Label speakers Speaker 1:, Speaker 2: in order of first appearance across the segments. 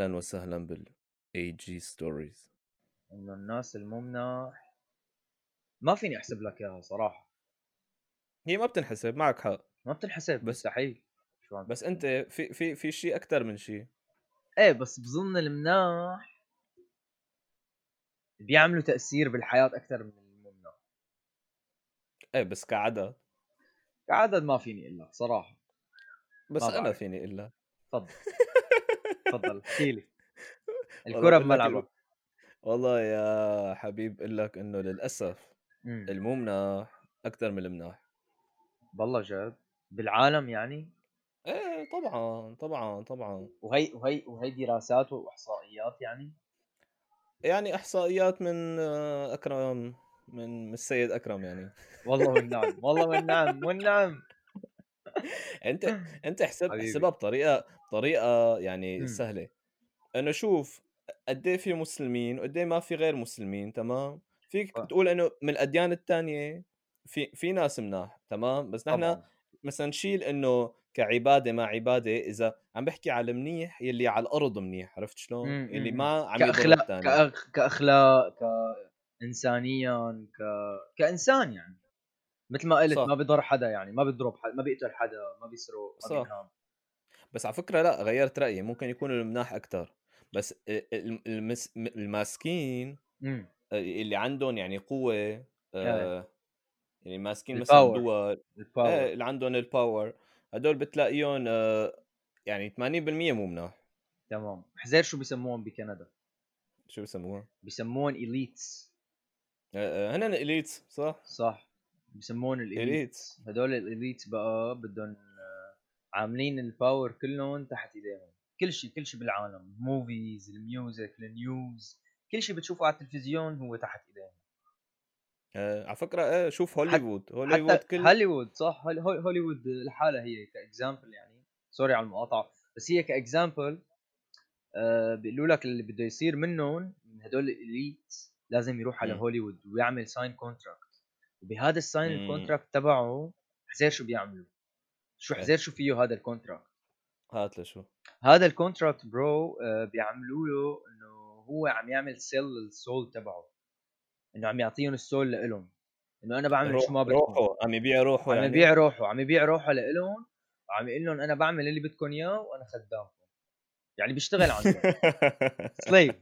Speaker 1: أهلا وسهلا بال اي جي ستوريز
Speaker 2: انه الناس المو مناح ما فيني أحسب لك إياها صراحة.
Speaker 1: هي ما بتنحسب معك حق.
Speaker 2: ما بتنحسب
Speaker 1: بس-
Speaker 2: مستحيل.
Speaker 1: بس؟ أنت في في في شيء أكثر من شيء
Speaker 2: إيه بس بظن المناح بيعملوا تأثير بالحياة أكثر من المو مناح
Speaker 1: إيه بس كعدد.
Speaker 2: كعدد ما فيني لك صراحة.
Speaker 1: بس
Speaker 2: ما أنا.
Speaker 1: فيني إلا.
Speaker 2: تفضل. تفضل احكي لي.
Speaker 1: الكرة
Speaker 2: بملعبك
Speaker 1: والله يا حبيب أقول لك إنه للأسف
Speaker 2: مم.
Speaker 1: المو مناح أكثر من المناح.
Speaker 2: والله جد؟ بالعالم يعني؟
Speaker 1: إيه طبعا طبعا طبعا.
Speaker 2: وهي وهي وهي دراسات وإحصائيات يعني؟
Speaker 1: يعني إحصائيات من أكرم من من السيد أكرم يعني.
Speaker 2: والله والنعم والله والنعم والنعم.
Speaker 1: أنت أنت احسب
Speaker 2: حبيبي.
Speaker 1: احسبها بطريقة طريقه يعني
Speaker 2: مم.
Speaker 1: سهلة انه شوف قد إيه في مسلمين وقد إيه ما في غير مسلمين تمام فيك
Speaker 2: آه.
Speaker 1: تقول إنه من الأديان الثانية في في ناس مناح تمام بس نحن
Speaker 2: طبعا
Speaker 1: مثلا نشيل إنه كعبادة ما عبادة إذا عم بحكي على المنيح يلي على الأرض منيح عرفت شلون؟
Speaker 2: مم،
Speaker 1: يلي
Speaker 2: مم،
Speaker 1: ما عم كأخلاق
Speaker 2: كأخ... كأخلاق كانسانيا ك... كإنسان يعني مثل ما قلت
Speaker 1: صح.
Speaker 2: ما بيضر حدا يعني ما بيضرب حدا ما بيقتل حدا ما بيسرق ما
Speaker 1: صح. بس على فكرة لأ غيرت رأيي ممكن يكونوا المناح أكثر بس ال- المس... الماسكين
Speaker 2: امم.
Speaker 1: اللي عندهم يعني قوة آه يعني ماسكين مثلا. دول
Speaker 2: ال
Speaker 1: power إيه اللي عندهم ال power هدول بتلاقيهم آه يعني 80% مو مناح.
Speaker 2: تمام. حزير شو بيسموهم بكندا؟
Speaker 1: شو بسموها؟
Speaker 2: بيسموهم elites
Speaker 1: آه آه، هن ال elite صح؟
Speaker 2: صح. بيسموهم ال
Speaker 1: elite elite
Speaker 2: هدول ال elite بقى بدهم آه، عاملين ال power كلهم تحت إيديهم. كل شيء كل شيء بالعالم. movies ال music ال news كل شيء بتشوفه على التلفزيون هو تحت إيديهم.
Speaker 1: آه على فكرة إيه شوف هوليوود هوليوود.
Speaker 2: حتى
Speaker 1: كل
Speaker 2: هوليوود صح؟ هول- هول- هوليوود لحالها هي ك example يعني. sorry على المقاطعة. بس هي ك example آه بيقولوا لك اللي بده يصير منهم من هدول ال elite لازم يروح على. هوليوود ويعمل sign contract وبهذا ال sign
Speaker 1: مم.
Speaker 2: ال contract تبعه حزير شو بيعملوا؟ شو
Speaker 1: إيه.
Speaker 2: حزير شو فيه هذا ال contract
Speaker 1: هات لشو
Speaker 2: هذا ال contract bro آه بيعملوا له إنه هو عم يعمل sell لل soul تبعه. إنه عم يعطيهم ال soul لإلهم. إنه أنا بعمل شو ما بدكم
Speaker 1: روحه عم يبيع روحه
Speaker 2: عم
Speaker 1: يعني.
Speaker 2: يبيع روحه عم يبيع روحه لإلهم. وعم يقول لهم أنا بعمل اللي بدكم إياه وأنا خدامكم. يعني بيشتغل عندهم. سليف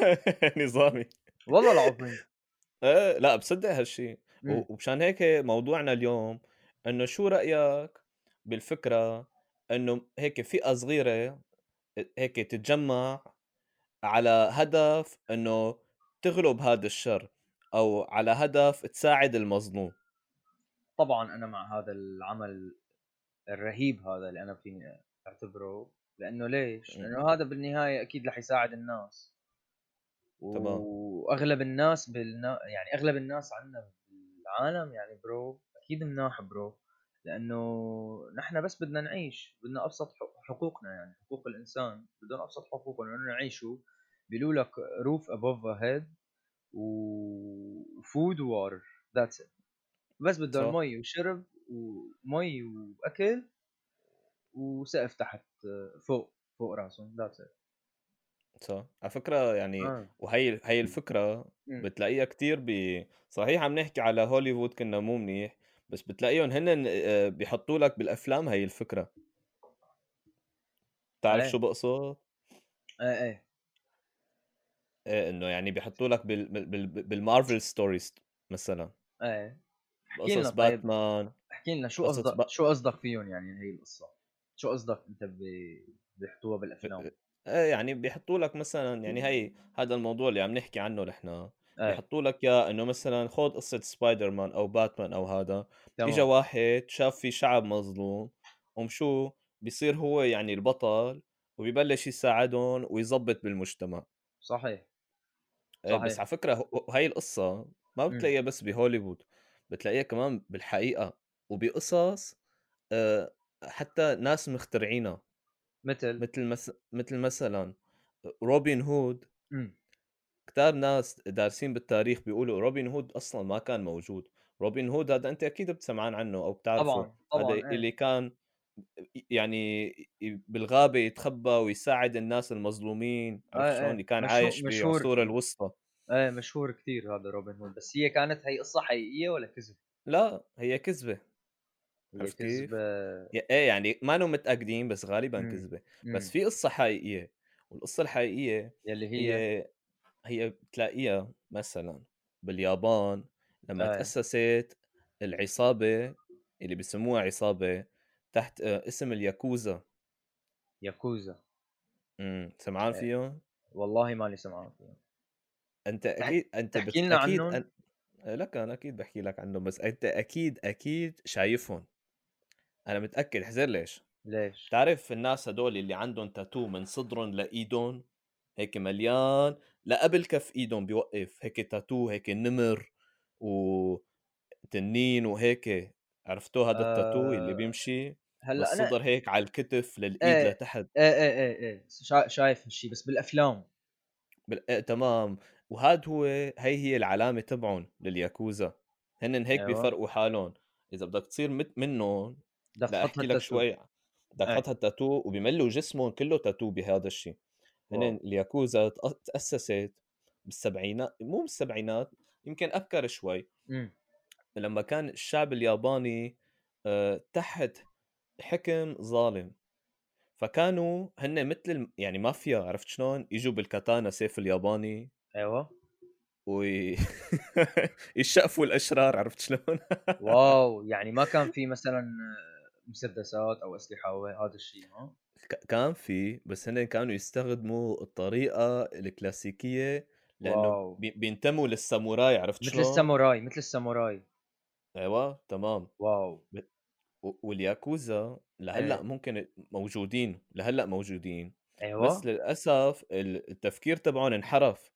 Speaker 1: نظامي.
Speaker 2: والله العظيم.
Speaker 1: إيه لا بصدق هالشيء ومشان هيك موضوعنا اليوم إنه شو رأيك بالفكرة إنه هيك فئة صغيرة هيك تتجمع على هدف إنه تغلب هذا الشر أو على هدف تساعد المظلوم
Speaker 2: طبعا أنا مع هذا العمل الرهيب هذا اللي أنا فيني أعتبره لأنه ليش؟ لأنه هذا بالنهاية أكيد رح يساعد الناس
Speaker 1: تمام.
Speaker 2: وأغلب الناس بالنا... يعني أغلب الناس عندنا بالعالم يعني bro أكيد مناح bro لأنه نحن بس بدنا نعيش بدنا أبسط حق- حقوقنا يعني حقوق الإنسان بدنا أبسط حقوقنا انه نعيشوا بيقولوا لك roof above head و food water that's it بس بدهم. مي وشرب ومي وأكل وسقف تحت فوق فوق راسهم that's it
Speaker 1: صح على فكرة يعني
Speaker 2: آه.
Speaker 1: وهي هي
Speaker 2: الفكرة.
Speaker 1: بتلاقيها كتير ب صحيح عم نحكي على هوليوود كنا مو منيح بس بتلاقيهم هن آه، بيحطوا لك بالأفلام هي الفكرة. تعرف
Speaker 2: إيه.
Speaker 1: شو بقصد؟
Speaker 2: إيه إيه.
Speaker 1: إيه إنه يعني بيحطوا لك بال... بال... بال... بال Marvel stories مثلا.
Speaker 2: إيه. احكي لنا طيب
Speaker 1: باتمان
Speaker 2: احكي لنا شو قصدك
Speaker 1: بق-
Speaker 2: شو قصدك فيهم يعني هي القصة؟ شو قصدك أنت ب- بيحطوها بالأفلام؟
Speaker 1: إيه يعني بيحطوا لك مثلا يعني هي هذا الموضوع اللي عم نحكي عنه نحن.
Speaker 2: إيه.
Speaker 1: بيحطوا لك إياه إنه مثلا خذ قصة سبايدر مان أو باتمان أو هذا اجى واحد شاف في شعب مظلوم ومشو بيصير هو يعني البطل وبيبلش يساعدهم ويظبط بالمجتمع.
Speaker 2: صحيح.
Speaker 1: إيه بس
Speaker 2: صحيح.
Speaker 1: على فكرة هاي القصة ما
Speaker 2: مم.
Speaker 1: بتلاقيها بس بهوليوود بتلاقيها كمان بالحقيقة وبقصص آه، حتى ناس مخترعينها.
Speaker 2: مثل؟
Speaker 1: مثل مس... مثل مثلا روبن هود
Speaker 2: مم.
Speaker 1: كتار ناس دارسين بالتاريخ بيقولوا روبن هود أصلا ما كان موجود روبن هود هذا أنت أكيد بتسمع عنه أو بتعرفه
Speaker 2: طبعا طبعا
Speaker 1: هذا
Speaker 2: إيه
Speaker 1: اللي كان يعني بالغابة يتخبى ويساعد الناس المظلومين عرفت
Speaker 2: إيه
Speaker 1: شلون؟
Speaker 2: إيه
Speaker 1: كان
Speaker 2: مشهور
Speaker 1: عايش بعصور الوسطى
Speaker 2: إيه مشهور كثير هذا روبن هود بس هي كانت هي قصة حقيقية ولا كذب؟
Speaker 1: لا هي كذبة
Speaker 2: هي
Speaker 1: عرفت كيف؟ كذبة إيه يعني ما نو متأكدين بس غالبا
Speaker 2: مم.
Speaker 1: كذبة
Speaker 2: مم.
Speaker 1: بس في قصة حقيقية والقصة الحقيقية
Speaker 2: يلي هي
Speaker 1: هي هي بتلاقيها مثلا باليابان لما
Speaker 2: إيه
Speaker 1: تأسست العصابة اللي بسموها عصابة تحت آه، اسم الياكوزا
Speaker 2: ياكوزا
Speaker 1: إمم سمعان
Speaker 2: إيه.
Speaker 1: فيهم؟
Speaker 2: والله ماني سمعان فيها أنت
Speaker 1: أكيد أنت
Speaker 2: تحكي
Speaker 1: بت...
Speaker 2: لنا
Speaker 1: أكيد
Speaker 2: عنهم؟
Speaker 1: أن... لك أنا أكيد بحكي لك عنهم بس أنت أكيد أكيد شايفهم أنا متأكد حزر ليش
Speaker 2: ليش؟
Speaker 1: بتعرف الناس هدول اللي عندهم تاتو من صدرهم لإيدهم هيك مليان لقبل كف إيدهم بيوقف هيك تاتو هيك نمر وتنين وهيك عرفتوا هذا التاتو اللي
Speaker 2: آه
Speaker 1: بيمشي؟
Speaker 2: هلأ أنا
Speaker 1: بالصدر هيك على الكتف للإيد
Speaker 2: إيه
Speaker 1: لتحت.
Speaker 2: إيه إيه إيه إيه شا- شايف هالشيء بس بالأفلام.
Speaker 1: بال... إيه تمام. وهاد هو هي هي العلامة تبعهم للياكوزا. هن هيك
Speaker 2: أيوه.
Speaker 1: بيفرقوا حالهم. إذا بدك تصير مت منهم
Speaker 2: بدك تحط
Speaker 1: لك شوي بدك
Speaker 2: إيه.
Speaker 1: تحط هالتاتو وبيملوا جسمهم كله تاتو بهذا الشيء هن الياكوزا تأسست بالسبعينات مو بالسبعينات يمكن أبكر شوي.
Speaker 2: إمم.
Speaker 1: لما كان الشعب الياباني آه، تحت حكم ظالم. فكانوا هن مثل يعني مافيا عرفت شلون؟ يجوا بالكاتانا سيف الياباني.
Speaker 2: أيوه.
Speaker 1: وي يشقفوا الأشرار عرفت شلون؟
Speaker 2: wow يعني ما كان في مثلا مسدسات أو أسلحة أو هذا الشيء ها
Speaker 1: كان في بس هن كانوا يستخدموا الطريقة الكلاسيكية لأنه
Speaker 2: wow.
Speaker 1: بي- بينتموا للساموراي عرفت
Speaker 2: مثل
Speaker 1: شلون؟
Speaker 2: الساموراي مثل الساموراي.
Speaker 1: أيوه تمام. wow. والياكوزا لهلأ
Speaker 2: إيه.
Speaker 1: ممكن موجودين لهلأ موجودين. بس
Speaker 2: أيوه
Speaker 1: للأسف ال- التفكير تبعهم انحرف.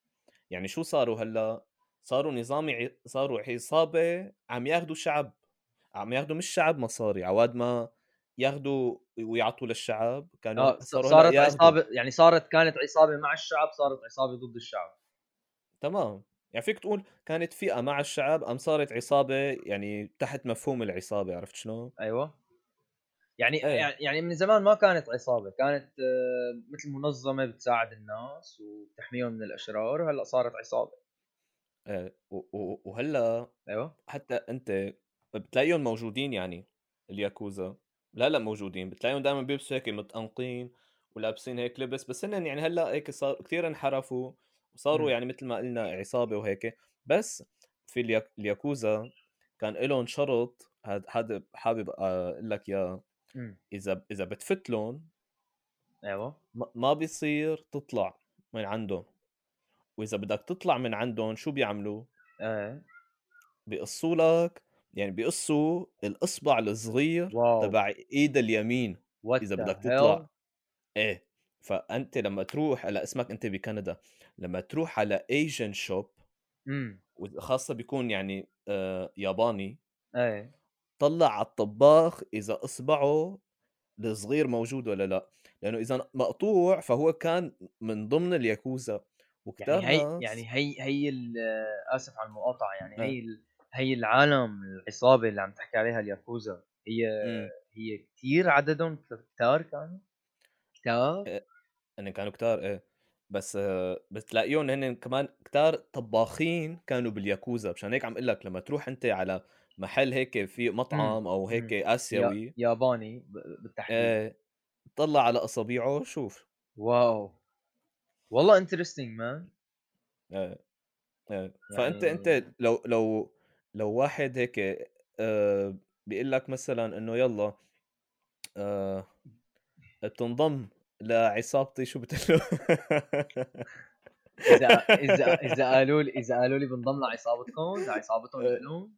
Speaker 1: يعني شو صاروا هلأ؟ صاروا نظام صاروا عصابة عم ياخذوا شعب. عم ياخذوا مش شعب مصاري عواد ما ياخذوا ويعطوا للشعب. كانوا هلا
Speaker 2: صارت عصابة يعني صارت كانت عصابة مع الشعب صارت عصابة ضد الشعب.
Speaker 1: تمام. يعني فيك تقول كانت فئة مع الشعب أم صارت عصابة يعني تحت مفهوم العصابة عرفت شلون؟
Speaker 2: أيوه. يعني
Speaker 1: إيه.
Speaker 2: يعني من زمان ما كانت عصابة كانت آه، مثل منظمة بتساعد الناس وبتحميهم من الأشرار وهلا صارت
Speaker 1: عصابة. إيه وهلأ
Speaker 2: أيوه.
Speaker 1: حتى أنت بتلاقيهم موجودين يعني الياكوزا. لا لا موجودين. بتلاقيهم دائما بيلبسوا هيك متأنقين ولابسين هيك لبس. بس هن يعني هلأ هيك صار كثير انحرفوا وصاروا يعني مثل ما قلنا عصابة وهيك. بس في الياك- الياكوزا كان لهم شرط. هذا حابب أقول لك
Speaker 2: إياه.
Speaker 1: إذا إذا بتفت لهم
Speaker 2: أيوه.
Speaker 1: ما ما بيصير تطلع من عندهم. وإذا بدك تطلع من عندهم شو بيعملوا؟
Speaker 2: إيه.
Speaker 1: بيقصوا لك يعني بيقصوا الإصبع الصغير
Speaker 2: wow!
Speaker 1: تبع إيد اليمين
Speaker 2: what
Speaker 1: إذا
Speaker 2: ذا
Speaker 1: بدك تطلع. إيه فأنت لما تروح على اسمك أنت بكندا لما تروح على Asian shop
Speaker 2: إمم.
Speaker 1: خاصة بيكون يعني آه ياباني
Speaker 2: إيه
Speaker 1: طلع على الطباخ إذا إصبعه الصغير موجود ولا لأ. لأنه إذا مقطوع فهو كان من ضمن الياكوزا.
Speaker 2: يعني
Speaker 1: وكتار
Speaker 2: هي
Speaker 1: ناس
Speaker 2: يعني هي هي ال- آسف على المقاطعة يعني
Speaker 1: آه.
Speaker 2: هي هي العالم العصابة اللي عم تحكي عليها الياكوزا هي
Speaker 1: امم
Speaker 2: هي كثير عددهم كتار كانوا؟ كتار؟
Speaker 1: هن كانوا كتار إيه. بس آه، بتلاقيهم هن كمان كتار طباخين كانوا بالياكوزا مشان هيك عم أقول لك لما تروح أنت على محل هيك في مطعم أو هيك آسيوي
Speaker 2: ياباني بالتحديد.
Speaker 1: إيه طلع على اصابيعه شوف
Speaker 2: wow. والله interesting man
Speaker 1: إيه إيه. فأنت أنت
Speaker 2: يعني
Speaker 1: لو لو لو واحد هيك آه بيقول لك مثلا إنه يلا آه بتنضم لعصابتي شو بتقول
Speaker 2: إذا إذا إذا قالوا لي إذا قالوا لي بنضم لعصابتكم لعصابتهم
Speaker 1: إيه،
Speaker 2: لهم.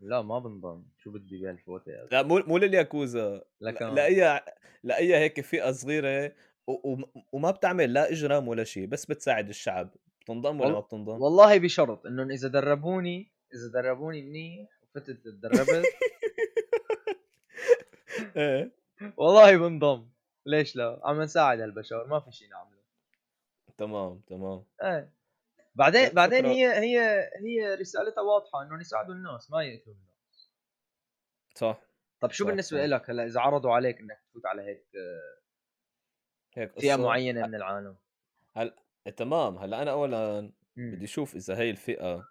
Speaker 2: لا ما بنضم. شو بدي بهالفوتة يا
Speaker 1: لا مو مو للياكوزا. لأي لأي هيك فئة صغيرة وما بتعمل لا إجرام ولا شيء بس بتساعد الشعب. بتنضم ولا ما. بتنضم؟
Speaker 2: والله بشرط إنهم إذا دربوني إذا دربوني منيح وفتت تدربت
Speaker 1: إيه.
Speaker 2: والله بنضم. ليش لا؟ عم نساعد هالبشر ما في شيء نعمله.
Speaker 1: تمام تمام.
Speaker 2: إيه. بعدين
Speaker 1: لا،
Speaker 2: بعدين هي هي هي رسالتها واضحة انهم يساعدوا الناس ما يقتلوا الناس.
Speaker 1: صح.
Speaker 2: طب شو
Speaker 1: صح، بالنسبة.
Speaker 2: لك هلا إذا عرضوا عليك إنك تفوت على هيك
Speaker 1: هيك
Speaker 2: فئة
Speaker 1: معينة
Speaker 2: من العالم؟
Speaker 1: هل تمام، هلأ أنا أولًا
Speaker 2: إمم.
Speaker 1: بدي أشوف إذا هي الفئة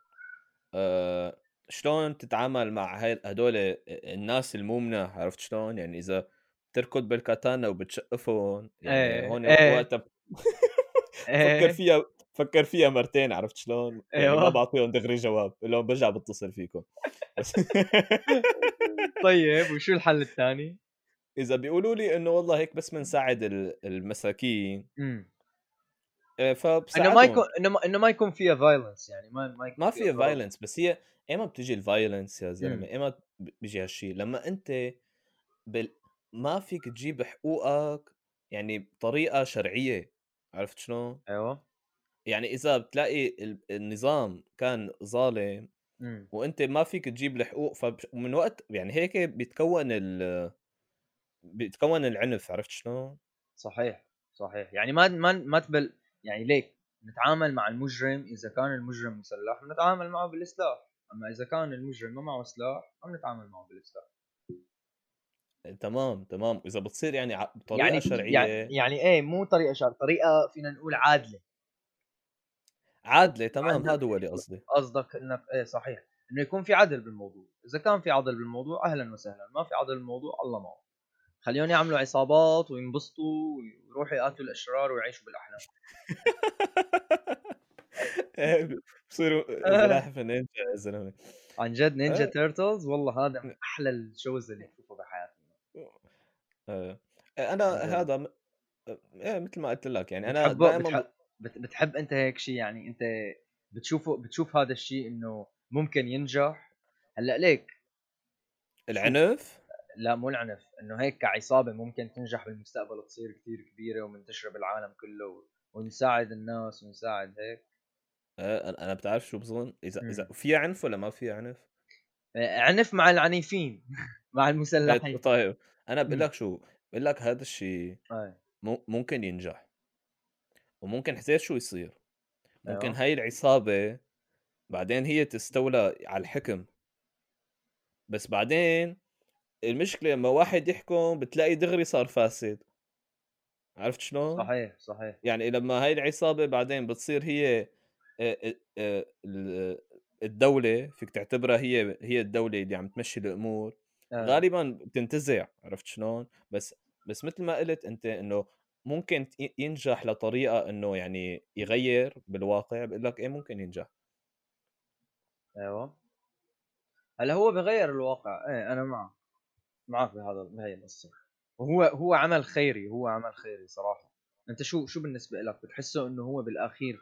Speaker 1: آآ شلون تتعامل مع هاي هدول الناس المُمنة عرفت شلون؟ يعني إذا بتركض بالكاتانا وبتشقّفهم يعني
Speaker 2: إيه،
Speaker 1: هون
Speaker 2: إيه.
Speaker 1: وقتها فكّر
Speaker 2: إيه.
Speaker 1: فيها فكّر فيها مرتين عرفت شلون؟ يعني ما
Speaker 2: أيوه.
Speaker 1: باعطيهم دغري جواب، لهم بارجع باتصل فيكم
Speaker 2: طيب وشو الحل الثاني؟
Speaker 1: إذا بيقولوا لي إنه والله هيك بس بنساعد ال المساكين
Speaker 2: إمم.
Speaker 1: آآ
Speaker 2: إنه ما. يكون إنه ما إنه ما يكون فيها violence يعني ما ما يكون
Speaker 1: ما فيها violence بس هي ايمت بتيجي الviolence يا
Speaker 2: إمم.
Speaker 1: زلمه ايمت ب بيجي هالشي لما أنت بال... ما فيك تجيب حقوقك يعني بطريقة شرعية عرفت شلون؟
Speaker 2: أيوه
Speaker 1: يعني إذا بتلاقي ال- النظام كان ظالم
Speaker 2: إمم.
Speaker 1: وأنت ما فيك تجيب الحقوق فمن وقت يعني هيك بيتكون ال بيتكون العنف عرفت شلون؟
Speaker 2: صحيح صحيح يعني ما ما ما تبل يعني ليك نتعامل مع المجرم إذا كان المجرم مسلح بنتعامل معه بالسلاح أما إذا كان المجرم ما معه سلاح ما بنتعامل معه بالسلاح
Speaker 1: تمام تمام. إذا بتصير يعني بطريقة
Speaker 2: يعني
Speaker 1: شرعية
Speaker 2: يعني يعني إيه مو طريقة شرع طريقة فينا نقول عادلة.
Speaker 1: عادلة تمام. هذا هو اللي قصدي.
Speaker 2: قصدك إنك إيه صحيح. إنه يكون في عدل بالموضوع. إذا كان في عدل بالموضوع أهلا وسهلا. ما في عدل بالموضوع الله معه. خليهم يعملوا عصابات وينبسطوا ويروحوا يقاتلوا الأشرار ويعيشوا
Speaker 1: بالأحلام. بصيروا سلاحف النينجا يا زلمة.
Speaker 2: عن جد نينجا
Speaker 1: إيه.
Speaker 2: Turtles والله هذا من أحلى ال shows اللي تشوفه بحياتي
Speaker 1: آه.
Speaker 2: أنا.
Speaker 1: هذا إيه مثل ما قلت لك يعني
Speaker 2: أنا
Speaker 1: دائما
Speaker 2: بتحب, بت- بتحب أنت هيك شيء يعني أنت بتشوفه بتشوف هذا الشيء إنه ممكن ينجح؟ هلأ ليك
Speaker 1: العنف؟
Speaker 2: لا مو العنف إنه هيك كعصابة ممكن تنجح بالمستقبل تصير كثير كبيرة ومنتشره بالعالم كله ونساعد الناس ونساعد هيك.
Speaker 1: آه، أنا أنا بتعرف شو بظن؟ اذا. إذا فيها عنف ولا ما فيها عنف؟
Speaker 2: آه، عنف مع العنيفين مع
Speaker 1: إيه،
Speaker 2: المسلحين
Speaker 1: طيب. أنا بقول. لك شو بقول لك هذا الشيء ممكن ينجح. وممكن حسيت شو يصير؟ ممكن. هاي العصابة بعدين هي تستولى على الحكم. بس بعدين المشكلة لما واحد يحكم بتلاقي دغري صار فاسد. عرفت شلون؟
Speaker 2: صحيح صحيح.
Speaker 1: يعني لما هاي العصابة بعدين بتصير هي آه، آه، آه، ال- الدولة فيك تعتبرها هي هي الدولة اللي عم تمشي الأمور.
Speaker 2: آه.
Speaker 1: غالبا بتنتزع عرفت شلون؟ بس بس مثل ما قلت أنت إنه ممكن ينجح لطريقة إنه يعني يغير بالواقع بقول لك إيه ممكن ينجح.
Speaker 2: أيوه. هلأ هو بغير الواقع. إيه أنا معك معك بهذا بهي القصة. وهو هو عمل خيري هو عمل خيري صراحة. أنت شو شو بالنسبة لك؟ بتحسه إنه هو بالأخير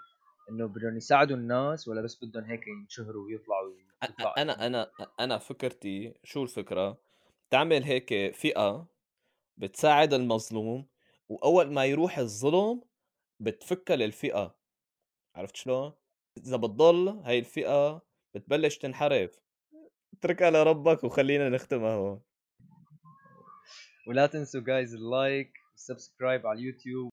Speaker 2: إنه بدهم يساعدوا الناس ولا بس بدهم هيك ينشهروا ويطلعوا يطلع
Speaker 1: أنا أنا أنا فكرتي شو الفكرة؟ تعمل هيك فئة بتساعد المظلوم وأول ما يروح الظلم بتفكها للفئة. عرفت شلون؟ إذا بتضل هاي الفئة بتبلش تنحرف. اتركها لربك وخلينا نختمها هون.
Speaker 2: ولا تنسوا جايز اللايك والسبسكرايب على اليوتيوب